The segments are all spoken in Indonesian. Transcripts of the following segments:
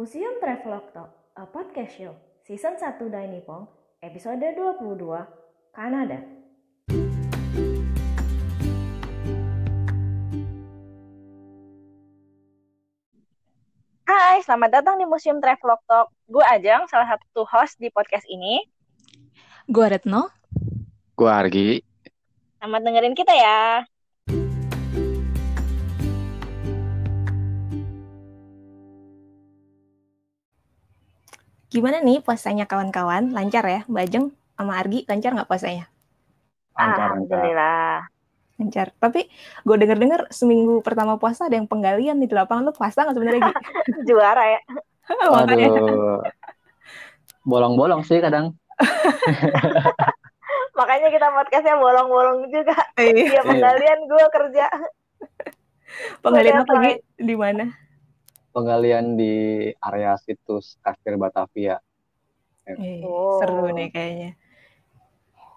Museum Travelog Talk, a podcast show, season 1 dari Nippon, episode 22, Kanada. Hai, selamat datang di Museum Travelog Talk. Gue Ajeng, salah satu host di podcast ini. Gue Retno. Gue Argi. Selamat dengerin kita ya. Gimana nih puasanya kawan-kawan? Lancar ya? Bajeng sama Argi lancar nggak puasanya? Lancar, Alhamdulillah. Lancar. Tapi gue denger-denger seminggu pertama puasa ada yang penggalian di lapangan. Lu puasa nggak sebenarnya, Gi? Juara ya. Makanya. Aduh. Bolong-bolong sih kadang. Makanya kita podcastnya bolong-bolong juga. Iya. Dia penggalian, gue kerja. Penggalian apa, Boleh, Gi? Di mana? Penggalian di area situs Kastil Batavia. Eh, Oh. Seru nih kayaknya.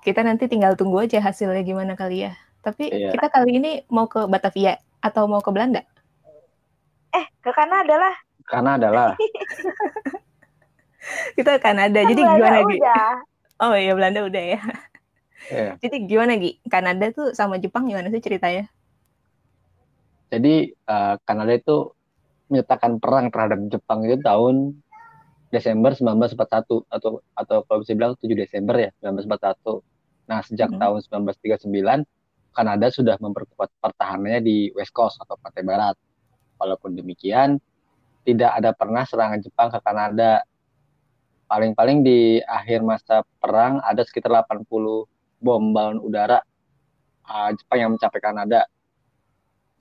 Kita nanti tinggal tunggu aja hasilnya gimana kali ya. Tapi Iya. kita kali ini mau ke Batavia atau mau ke Belanda? Eh, ke Kanada lah. Karena adalah Kita ke Kanada. Kan Jadi Belanda gimana, Gi? Oh iya, Belanda udah ya. ya. Jadi gimana, Gi? Kanada tuh sama Jepang gimana sih ceritanya? Jadi eh, Kanada itu menyatakan perang terhadap Jepang itu tahun Desember 1941 atau atau kalau bisa bilang 7 Desember ya 1941. Nah, sejak Hmm. tahun 1939 Kanada sudah memperkuat pertahanannya di West Coast atau pantai barat. Walaupun demikian, tidak ada pernah serangan Jepang ke Kanada. Paling-paling di akhir masa perang ada sekitar 80 bom balon udara uh, Jepang yang mencapai Kanada.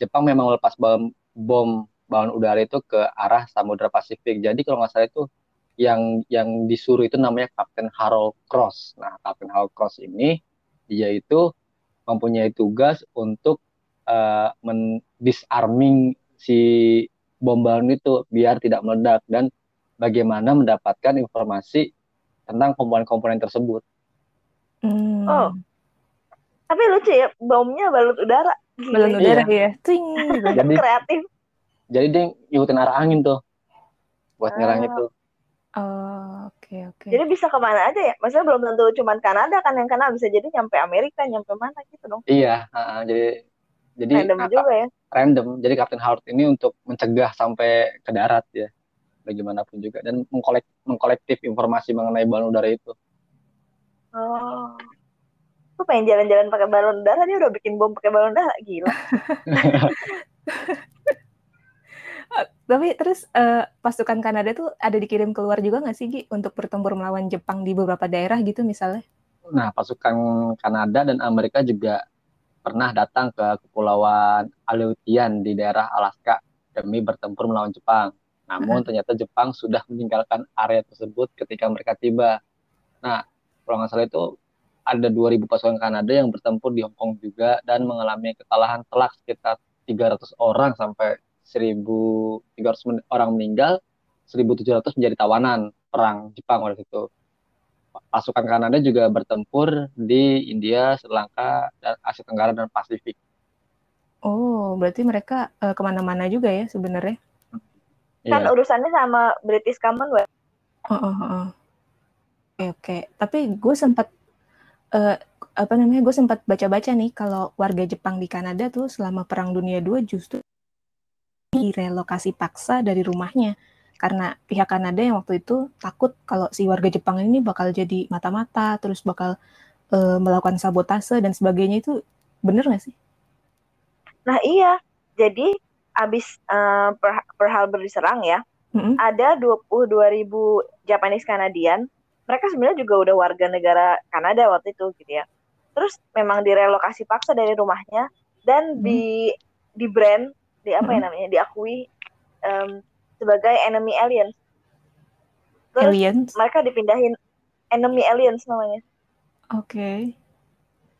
Jepang memang melepas bom, bom balon udara itu ke arah Samudra Pasifik. Jadi kalau nggak salah itu yang yang disuruh itu namanya Kapten Harold Cross. Nah, Kapten Harold Cross ini dia itu mempunyai tugas untuk uh, mendisarming si bom balon itu biar tidak meledak dan bagaimana mendapatkan informasi tentang komponen-komponen tersebut. Hmm. Oh. Tapi lucu ya, bomnya balut udara. Ini udara ya. Ting. Jadi Kreatif. Jadi dia ngikutin arah angin tuh buat nyerang Ah. itu. Oh, oke oke. Jadi bisa ke mana aja ya? Maksudnya belum tentu cuman Kanada kan yang kena bisa jadi nyampe Amerika, nyampe mana gitu dong. Iya, uh, jadi jadi Random nah, juga ya. random. Jadi Captain Howard ini untuk mencegah sampai ke darat ya, bagaimanapun juga dan mengkolek mengkolektif informasi mengenai balon udara itu. Oh. Gue pengen jalan-jalan pakai balon udara, dia udah bikin bom pakai balon udara, gila. Tapi terus eh, pasukan Kanada tuh ada dikirim keluar juga nggak sih Gi untuk bertempur melawan Jepang di beberapa daerah gitu misalnya? Nah, pasukan Kanada dan Amerika juga pernah datang ke kepulauan Aleutian di daerah Alaska demi bertempur melawan Jepang. Namun ternyata Jepang sudah meninggalkan area tersebut ketika mereka tiba. Nah, kalau nggak salah itu ada 2.000 pasukan Kanada yang bertempur di Hong Kong juga dan mengalami kekalahan telak sekitar 300 orang sampai 1.300 men- orang meninggal, 1.700 menjadi tawanan perang Jepang pada situ pasukan Kanada juga bertempur di India, Sri Lanka, dan Asia Tenggara dan Pasifik. Oh, berarti mereka eh, ke mana-mana juga ya sebenarnya? Kan Iya. urusannya sama British Commonwealth. Oh, oh, oh, oh. Oke oke. Tapi gue sempat eh, apa namanya? Gue sempat baca-baca nih kalau warga Jepang di Kanada tuh selama Perang Dunia II justru direlokasi paksa dari rumahnya karena pihak Kanada yang waktu itu takut kalau si warga Jepang ini bakal jadi mata-mata, terus bakal eh, melakukan sabotase dan sebagainya itu bener nggak sih? Nah iya, jadi abis Pearl Harbor diserang ya, Mm-mm. ada 22 ribu Japanese Kanadian. Mereka sebenarnya juga udah warga negara Kanada waktu itu gitu ya. Terus memang direlokasi paksa dari rumahnya dan Hmm. di di brand di apa ya namanya diakui em, sebagai enemy aliens. Terus Aliens. mereka dipindahin enemy aliens namanya. Oke.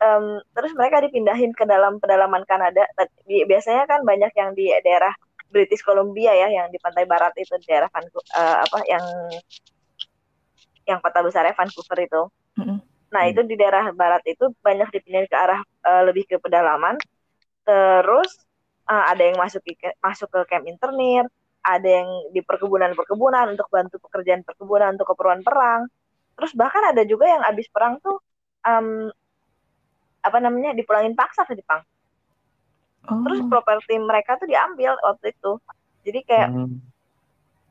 Em, terus mereka dipindahin ke dalam pedalaman Kanada. Bi- Biasanya kan banyak yang di daerah British Columbia ya, yang di pantai barat itu daerah Vancouver, apa yang yang kota besarnya Vancouver itu. Nah Hmm. itu di daerah barat itu banyak dipindahin ke arah eh, lebih ke pedalaman. Terus eh, ada yang masuk ke masuk ke camp internir, ada yang di perkebunan-perkebunan untuk bantu pekerjaan perkebunan untuk keperluan perang. Terus bahkan ada juga yang habis perang tuh um, apa namanya dipulangin paksa ke Jepang. Oh. Terus properti mereka tuh diambil waktu itu. Jadi kayak Hmm.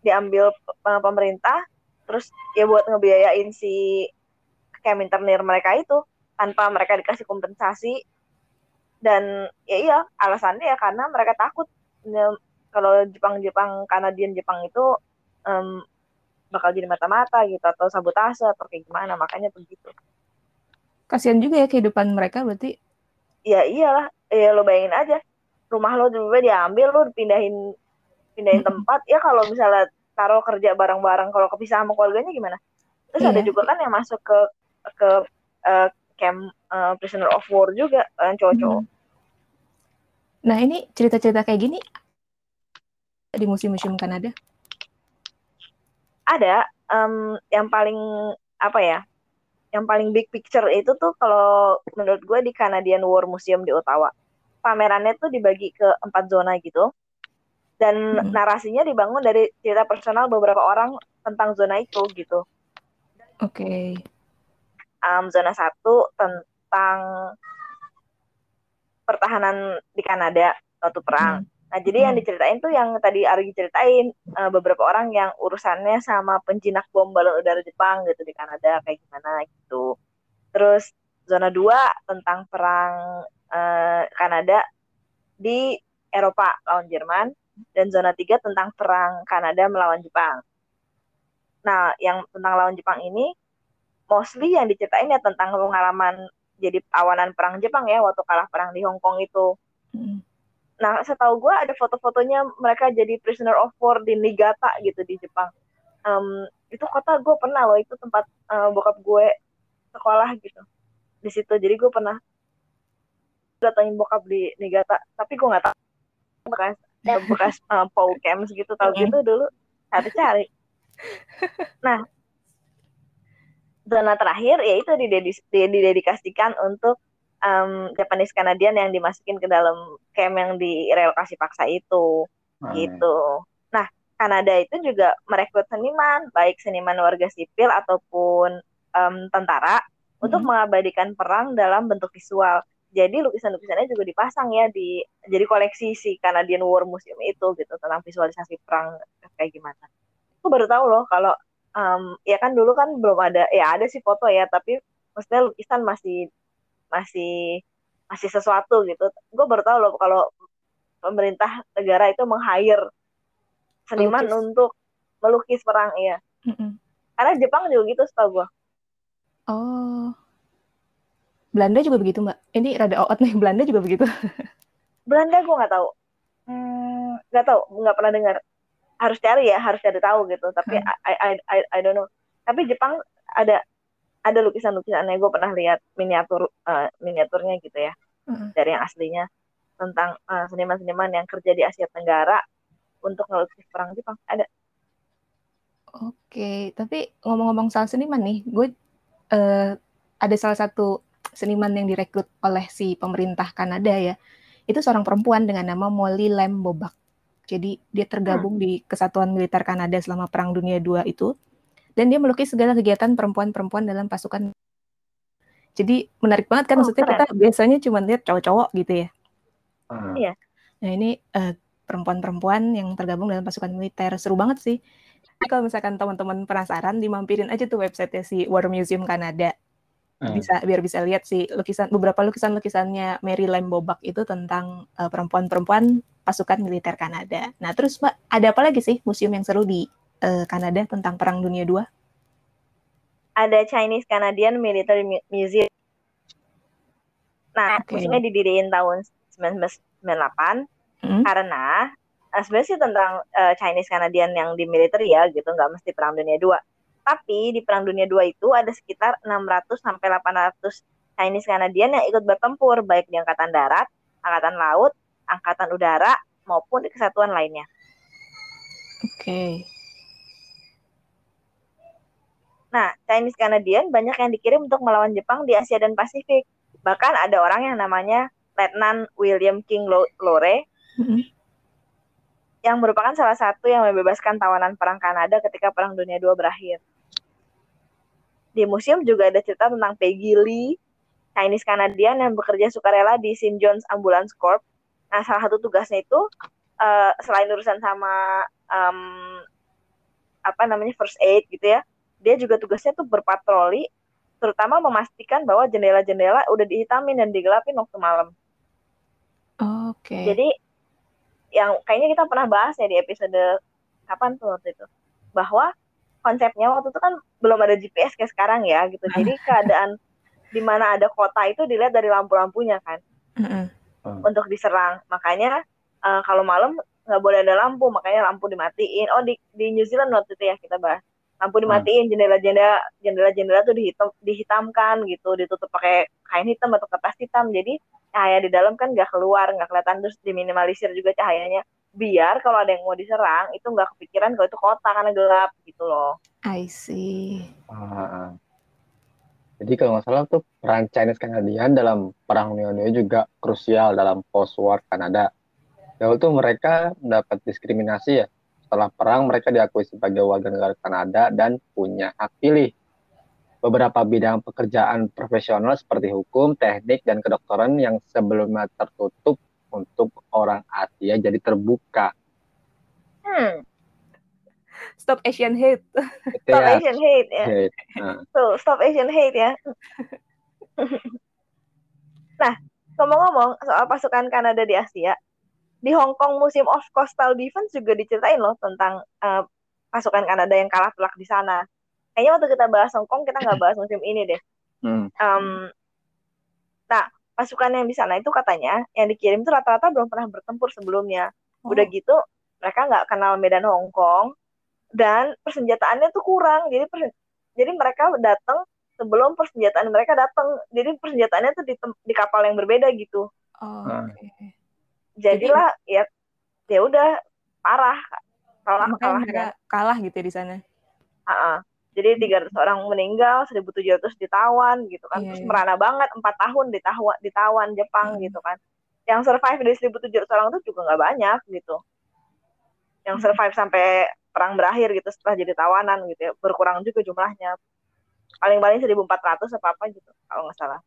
diambil pe- pemerintah terus ya buat ngebiayain si Keminternir mereka itu tanpa mereka dikasih kompensasi dan ya iya alasannya ya karena mereka takut. Ya, kalau Jepang-Jepang Kanadian Jepang itu em, bakal jadi mata-mata gitu atau sabotase atau kayak gimana. Makanya begitu. Kasihan juga ya kehidupan mereka berarti. ya iyalah. Ya lo bayangin aja. Rumah lo tiba-tiba diambil lo pindahin pindahin tempat. Ya kalau misalnya taruh kerja bareng-bareng kalau kepisah sama keluarganya gimana? Terus ada Iya. juga kan yang masuk ke ke eh, camp eh, prisoner of war juga yang cowok-cowok. Nah, ini cerita-cerita kayak gini di museum-museum Kanada. ada em, yang paling apa ya yang paling big picture itu tuh kalau menurut gue di Canadian War Museum di Ottawa pamerannya tuh dibagi ke empat zona gitu dan Mm-mm. narasinya dibangun dari cerita personal beberapa orang tentang zona itu gitu Oke. Em, zona satu tentang pertahanan di Kanada waktu perang Nah, jadi yang Hmm. diceritain tuh yang tadi Argi ceritain eh, beberapa orang yang urusannya sama penjinak bom balon udara Jepang gitu di Kanada kayak gimana gitu. Terus zona 2 tentang perang eh, Kanada di Eropa lawan Jerman dan zona 3 tentang perang Kanada melawan Jepang. Nah, yang tentang lawan Jepang ini mostly yang diceritain ya tentang pengalaman jadi tawanan perang Jepang ya waktu kalah perang di Hong Kong itu. Hmm. Nah, setahu gue ada foto-fotonya mereka jadi prisoner of war di Niigata gitu di Jepang. Em, itu kota gue pernah loh, itu tempat eh, bokap gue sekolah gitu. Di situ, jadi gue pernah datangin bokap di Niigata, tapi gue nggak tahu bekas bekas eh, Paul Camps gitu, tahu gitu dulu cari-cari. Nah, zona terakhir yaitu didedis- didedikasikan untuk em, Japanese Canadian yang dimasukin ke dalam camp yang direlokasi paksa itu Nah, gitu. Nah, Kanada itu juga merekrut seniman, baik seniman warga sipil ataupun em, tentara untuk Mhm. mengabadikan perang dalam bentuk visual. Jadi lukisan-lukisannya juga dipasang ya di jadi koleksi si Canadian War Museum itu gitu tentang visualisasi perang kayak gimana. Aku baru tahu loh kalau em, ya kan dulu kan belum ada ya ada sih foto ya tapi maksudnya lukisan masih masih masih sesuatu gitu. Gue baru tahu loh kalau pemerintah negara itu meng-hire seniman Pelukis. untuk melukis perang iya. Mm-mm. Karena Jepang juga gitu setahu gue. Oh. Belanda juga begitu, Mbak. Ini rada out nih, Belanda juga begitu. Belanda gue nggak tahu. Hmm, nggak tahu, nggak pernah dengar. Harus cari ya, harus cari tahu gitu. Tapi Hmm. I, I, I, I don't know. Tapi Jepang ada ada lukisan-lukisannya gue pernah lihat miniatur eh, miniaturnya gitu ya Heeh. dari yang aslinya tentang eh, seniman-seniman yang kerja di Asia Tenggara untuk ngelukis perang Jepang ada. Oke, tapi ngomong-ngomong soal seniman nih, gue eh, ada salah satu seniman yang direkrut oleh si pemerintah Kanada ya. Itu seorang perempuan dengan nama Molly Lam Bobak. Jadi dia tergabung di Kesatuan Militer Kanada selama Perang Dunia II itu. Dan dia melukis segala kegiatan perempuan-perempuan dalam pasukan. Jadi menarik banget kan, Oh, maksudnya keren. kita biasanya cuma lihat cowok-cowok gitu ya. ah. Iya. Nah ini eh, perempuan-perempuan yang tergabung dalam pasukan militer. Seru banget sih. Jadi Kalau misalkan teman-teman penasaran, dimampirin aja tuh website si War Museum Kanada. Hmm. Bisa biar bisa lihat sih lukisan beberapa lukisan-lukisannya Mary Lam Bobak itu tentang eh, perempuan-perempuan pasukan militer Kanada. Nah, terus Mbak, ada apa lagi sih museum yang seru di eh, Kanada tentang Perang Dunia II? Ada Chinese Canadian Military Mu- Museum. Nah, Oke. museumnya didirikan tahun 1998 Hmm? karena eh, sebenarnya sih tentang eh, Chinese Canadian yang di militer ya gitu nggak mesti perang dunia 2 tapi di perang dunia 2 itu ada sekitar 600 sampai 800 Chinese Canadian yang ikut bertempur baik di angkatan darat, angkatan laut, angkatan udara maupun di kesatuan lainnya. Oke. Nah, Chinese Canadian banyak yang dikirim untuk melawan Jepang di Asia dan Pasifik. Bahkan ada orang yang namanya Letnan William King Lo- Lore Mm-mm. yang merupakan salah satu yang membebaskan tawanan perang Kanada ketika Perang Dunia II berakhir. Di museum juga ada cerita tentang Peggy Lee, Chinese Canadian yang bekerja sukarela di St. John's Ambulance Corps. Nah, salah satu tugasnya itu uh, selain urusan sama um, apa namanya first aid gitu ya, dia juga tugasnya tuh berpatroli, terutama memastikan bahwa jendela-jendela udah dihitamin dan digelapin waktu malam. Oke. Okay. Jadi yang kayaknya kita pernah bahas ya di episode kapan tuh waktu itu bahwa konsepnya waktu itu kan belum ada GPS kayak sekarang ya gitu. Jadi keadaan di mana ada kota itu dilihat dari lampu-lampunya kan mm-hmm. untuk diserang. Makanya uh, kalau malam nggak boleh ada lampu makanya lampu dimatiin. Oh di di New Zealand waktu itu ya kita bahas. Lampu dimatiin jendela-jendela jendela-jendela tuh dihitam dihitamkan gitu ditutup pakai kain hitam atau kertas hitam. Jadi cahaya di dalam kan nggak keluar nggak kelihatan. Terus diminimalisir juga cahayanya biar kalau ada yang mau diserang itu nggak kepikiran kalau itu kota karena gelap gitu loh. I see. Ah, jadi kalau nggak salah tuh peran Chinese Canadian dalam perang dunia juga krusial dalam post war Kanada. Ya itu mereka mendapat diskriminasi ya. Setelah perang mereka diakui sebagai warga negara Kanada dan punya hak pilih beberapa bidang pekerjaan profesional seperti hukum, teknik, dan kedokteran yang sebelumnya tertutup untuk orang Asia jadi terbuka. Hmm. Stop Asian hate. Stop ya. Asian hate ya. Hate. Nah. Tuh, stop Asian hate ya. nah, ngomong-ngomong soal pasukan Kanada di Asia, di Hong Kong Museum of Coastal Defense juga diceritain loh tentang uh, pasukan Kanada yang kalah telak di sana kayaknya waktu kita bahas Hongkong kita nggak bahas musim ini deh. Hmm. Um, nah pasukan yang di sana itu katanya yang dikirim tuh rata-rata belum pernah bertempur sebelumnya. Oh. Udah gitu mereka nggak kenal medan Hongkong dan persenjataannya tuh kurang. Jadi persen jadi mereka datang sebelum persenjataan mereka datang. Jadi persenjataannya tuh di, di kapal yang berbeda gitu. Oh, okay. Jadilah Jadi, ya ya udah parah kalah kalah kalah gitu ya di sana. Uh -uh jadi 300 orang meninggal 1700 ditawan gitu kan yeah, terus iya. merana banget empat tahun ditawan ditawan Jepang hmm. gitu kan yang survive dari 1700 orang itu juga nggak banyak gitu yang hmm. survive sampai perang berakhir gitu setelah jadi tawanan gitu ya berkurang juga jumlahnya paling-paling 1400 apa apa gitu kalau nggak salah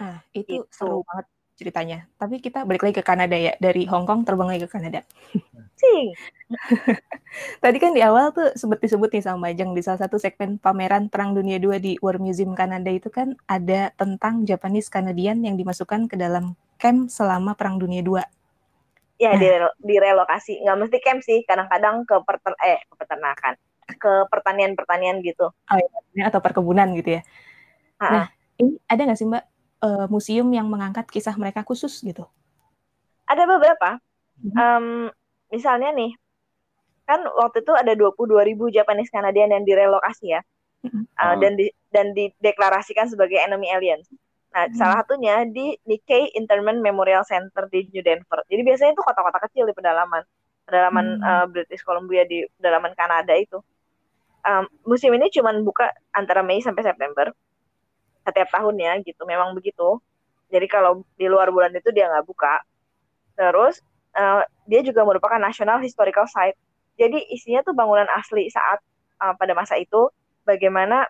ah itu gitu. seru banget ceritanya. Tapi kita balik lagi ke Kanada ya. Dari Hong Kong terbang lagi ke Kanada. Sing. Tadi kan di awal tuh sebut disebut nih sama Majeng di salah satu segmen pameran Perang Dunia II di War Museum Kanada itu kan ada tentang Japanese Canadian yang dimasukkan ke dalam camp selama Perang Dunia II. Ya, nah. direlokasi. Nggak mesti camp sih, kadang-kadang ke perter eh ke peternakan, ke pertanian-pertanian gitu. Oh iya, atau perkebunan gitu ya. Uh -uh. Nah, ini ada nggak sih Mbak uh, museum yang mengangkat kisah mereka khusus gitu? Ada beberapa. Mm-hmm. Um, misalnya nih, kan waktu itu ada 22 ribu Japanese Canadian yang direlokasi ya, mm-hmm. uh, dan di, dan dideklarasikan sebagai enemy aliens. Nah, mm-hmm. salah satunya di Nikkei Internment Memorial Center di New Denver. Jadi biasanya itu kota-kota kecil di pedalaman, pedalaman mm-hmm. uh, British Columbia di pedalaman Kanada itu. Um, museum ini cuma buka antara Mei sampai September setiap tahunnya gitu. Memang begitu. Jadi kalau di luar bulan itu dia nggak buka. Terus uh, dia juga merupakan national historical site. Jadi isinya tuh bangunan asli saat uh, pada masa itu bagaimana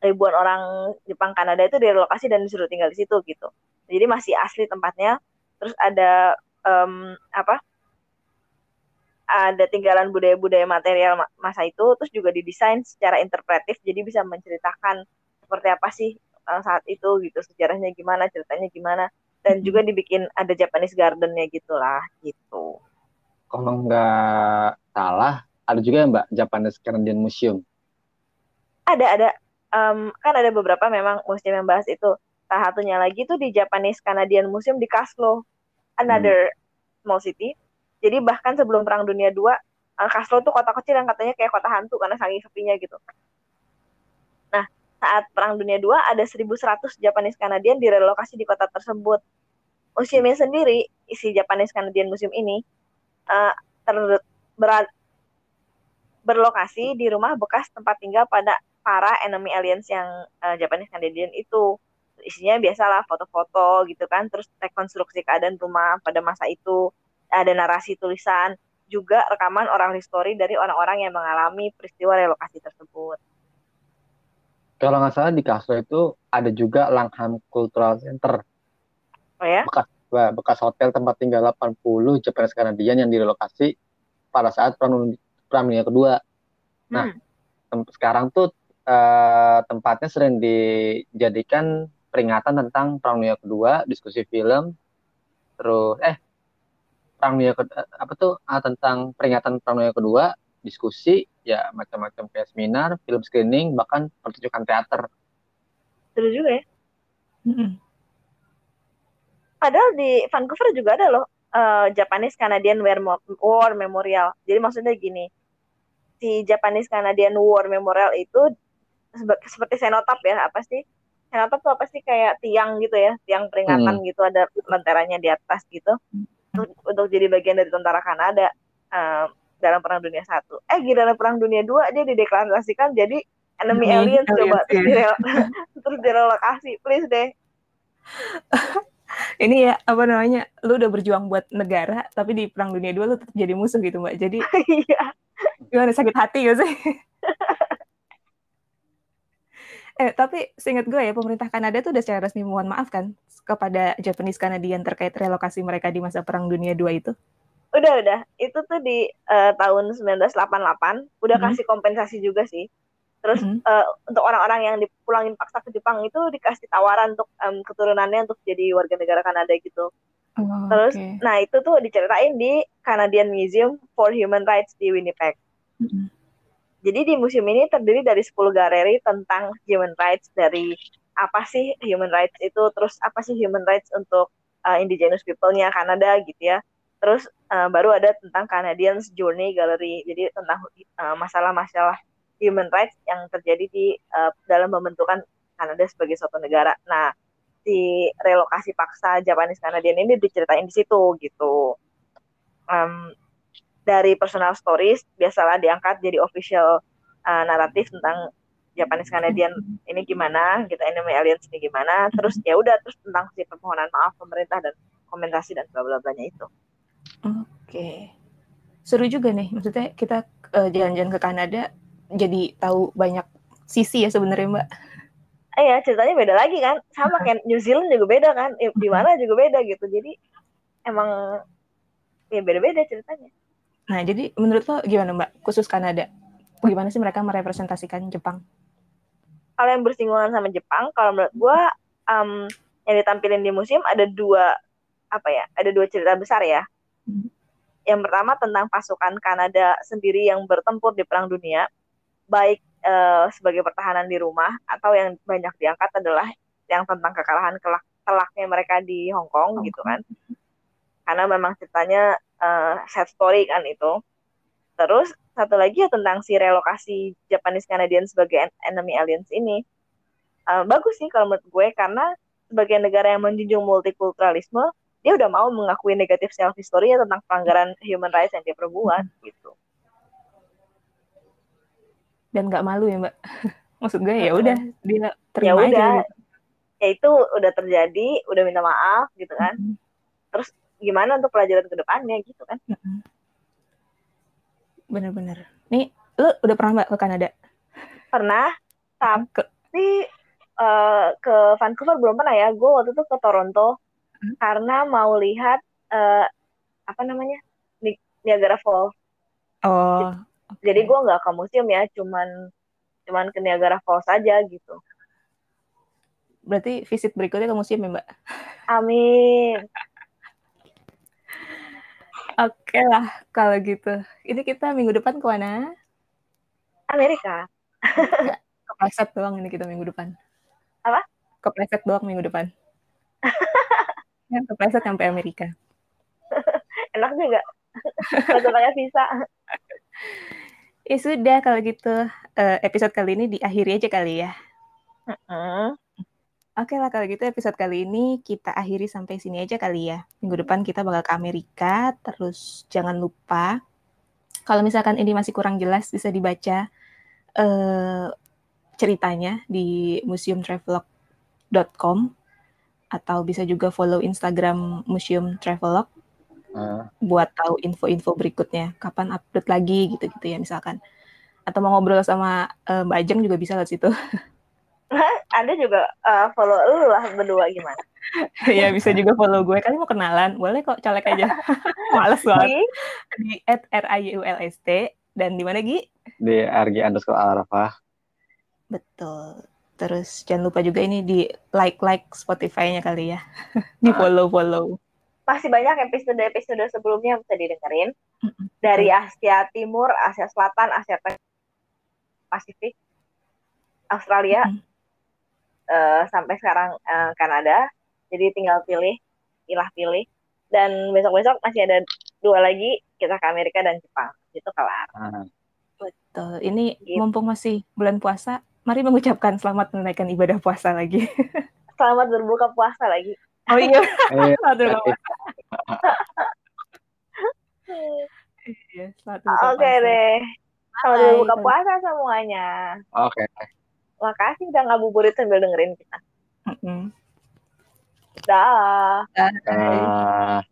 ribuan orang Jepang Kanada itu direlokasi dan disuruh tinggal di situ gitu. Jadi masih asli tempatnya. Terus ada um, apa ada tinggalan budaya-budaya material masa itu terus juga didesain secara interpretif jadi bisa menceritakan seperti apa sih uh, saat itu gitu sejarahnya gimana ceritanya gimana dan hmm. juga dibikin ada Japanese gardennya gitulah gitu. Kalau nggak salah ada juga ya mbak Japanese Canadian Museum? Ada ada. Um, kan ada beberapa memang museum yang bahas itu. Salah satunya lagi tuh di Japanese Canadian Museum di Kaslo another hmm. small city. Jadi bahkan sebelum perang dunia dua uh, Kaslo tuh kota kecil yang katanya kayak kota hantu karena saking sepinya gitu saat Perang Dunia II ada 1.100 Japanese Canadian direlokasi di kota tersebut. Museumnya sendiri, isi Japanese Canadian Museum ini, uh, ter berat, berlokasi di rumah bekas tempat tinggal pada para enemy aliens yang uh, Japanese Canadian itu. Isinya biasalah foto-foto gitu kan, terus rekonstruksi keadaan rumah pada masa itu. ada narasi tulisan, juga rekaman oral history dari orang-orang yang mengalami peristiwa relokasi tersebut. Kalau nggak salah di Castro itu ada juga Langham Cultural Center. Oh ya? Bekas, bekas hotel tempat tinggal 80 Japanese Canadian yang direlokasi pada saat Perang, Perang Dunia Kedua. Nah, hmm. sekarang tuh uh, tempatnya sering dijadikan peringatan tentang Perang Dunia Kedua, diskusi film, terus eh Perang Dunia Kedua, apa tuh ah, tentang peringatan Perang Dunia Kedua, diskusi, ya macam-macam kayak seminar, film screening, bahkan pertunjukan teater. Seru juga ya. Mm-hmm. Padahal di Vancouver juga ada loh uh, Japanese Canadian War Memorial. Jadi maksudnya gini, si Japanese Canadian War Memorial itu seperti senotap ya, apa sih? Senotap tuh apa sih kayak tiang gitu ya, tiang peringatan hmm. gitu, ada lenteranya di atas gitu, untuk, untuk jadi bagian dari tentara Kanada. Uh, dalam Perang Dunia Satu. Eh di dalam Perang Dunia Dua dia dideklarasikan jadi enemy hmm, aliens coba terus, direl terus direlokasi, please deh. Ini ya apa namanya, lu udah berjuang buat negara, tapi di Perang Dunia Dua lu tetap jadi musuh gitu mbak. Jadi iya. gimana sakit hati gak sih? eh tapi seingat gue ya pemerintah Kanada tuh udah secara resmi mohon maaf kan kepada Japanese Canadian terkait relokasi mereka di masa Perang Dunia Dua itu udah udah itu tuh di uh, tahun 1988 udah hmm. kasih kompensasi juga sih terus hmm. uh, untuk orang-orang yang dipulangin paksa ke Jepang itu dikasih tawaran untuk um, keturunannya untuk jadi warga negara Kanada gitu oh, terus okay. nah itu tuh diceritain di Canadian Museum for Human Rights di Winnipeg hmm. jadi di museum ini terdiri dari 10 galeri tentang human rights dari apa sih human rights itu terus apa sih human rights untuk uh, indigenous people-nya Kanada gitu ya Terus uh, baru ada tentang Canadians Journey Gallery, jadi tentang masalah masalah-masalah human rights yang terjadi di uh, dalam pembentukan Kanada sebagai suatu negara. Nah, si relokasi paksa Japanese Canadian ini diceritain di situ gitu. Um, dari personal stories biasalah diangkat jadi official uh, naratif tentang Japanese Canadian ini gimana, gitu enemy aliens ini gimana, terus ya udah terus tentang si permohonan maaf pemerintah dan komentasi dan bla bla itu. Oke. Seru juga nih, maksudnya kita uh, jalan-jalan ke Kanada jadi tahu banyak sisi ya sebenarnya Mbak. Iya, ceritanya beda lagi kan. Sama kayak New Zealand juga beda kan. Di mana juga beda gitu. Jadi emang ya beda-beda ceritanya. Nah, jadi menurut lo gimana Mbak, khusus Kanada? Bagaimana sih mereka merepresentasikan Jepang? Kalau yang bersinggungan sama Jepang, kalau menurut gua um, yang ditampilin di museum ada dua apa ya? Ada dua cerita besar ya. Yang pertama tentang pasukan Kanada sendiri yang bertempur di Perang Dunia, baik uh, sebagai pertahanan di rumah atau yang banyak diangkat adalah yang tentang kekalahan kelak telaknya mereka di Hong Kong gitu kan. Karena memang ceritanya uh, sad story kan itu. Terus satu lagi ya tentang si relokasi Japanese Canadian sebagai enemy aliens ini. Uh, bagus sih kalau menurut gue karena sebagai negara yang menjunjung multikulturalisme, dia udah mau mengakui negatif self history tentang pelanggaran human rights yang dia perbuat gitu. Dan nggak malu ya mbak? Maksud gue ya udah dia terima ya udah. aja gitu. ya itu udah terjadi udah minta maaf gitu kan. Mm-hmm. terus gimana untuk pelajaran ke depannya gitu kan. Bener-bener. Nih lu udah pernah mbak ke Kanada? Pernah tapi uh, ke Vancouver belum pernah ya. Gue waktu itu ke Toronto karena mau lihat uh, apa namanya Niagara Falls. Oh. Okay. Jadi gue nggak ke museum ya, cuman cuman ke Niagara Falls aja gitu. Berarti visit berikutnya ke museum ya Mbak? Amin. Oke okay lah kalau gitu. Ini kita minggu depan ke mana? Amerika. Kepleset doang ini kita minggu depan. Apa? Kepleset doang minggu depan. yang kepleset sampai Amerika. Enak juga. Kalau pakai visa. ya sudah kalau gitu uh, episode kali ini diakhiri aja kali ya. Uh-uh. Oke lah kalau gitu episode kali ini kita akhiri sampai sini aja kali ya. Minggu depan kita bakal ke Amerika. Terus jangan lupa kalau misalkan ini masih kurang jelas bisa dibaca uh, ceritanya di museumtravelog.com atau bisa juga follow Instagram Museum Travelog Ah, buat tahu info-info berikutnya, kapan update lagi gitu-gitu ya misalkan. Atau mau ngobrol sama eh, Mbak Ajeng juga bisa lewat situ. Anda juga eh, follow lu lah berdua gimana? ya bisa juga follow gue. Kalian mau kenalan? Boleh kok colek aja. Males banget. Di Di @riulst dan di mana Gi? di RG underscore Arafah. Betul. Terus jangan lupa juga ini di like-like Spotify-nya kali ya. di follow-follow. masih banyak episode-episode sebelumnya yang bisa didengerin dari Asia Timur, Asia Selatan, Asia Pasifik, Australia, Mm. eh, sampai sekarang eh, Kanada. Jadi tinggal pilih, pilah pilih. Dan besok-besok masih ada dua lagi, kita ke Amerika dan Jepang. Itu kelar. Ah, Betul. Ini Gitu. mumpung masih bulan puasa, mari mengucapkan selamat menunaikan ibadah puasa lagi. Selamat berbuka puasa lagi. Oh iya, selamat berbuka Iya, selamat berbuka Oke deh. Selamat berbuka puasa semuanya. Oke. Makasih udah ngabuburit sambil dengerin kita. Mm-mm. Dah. Bye. Ah.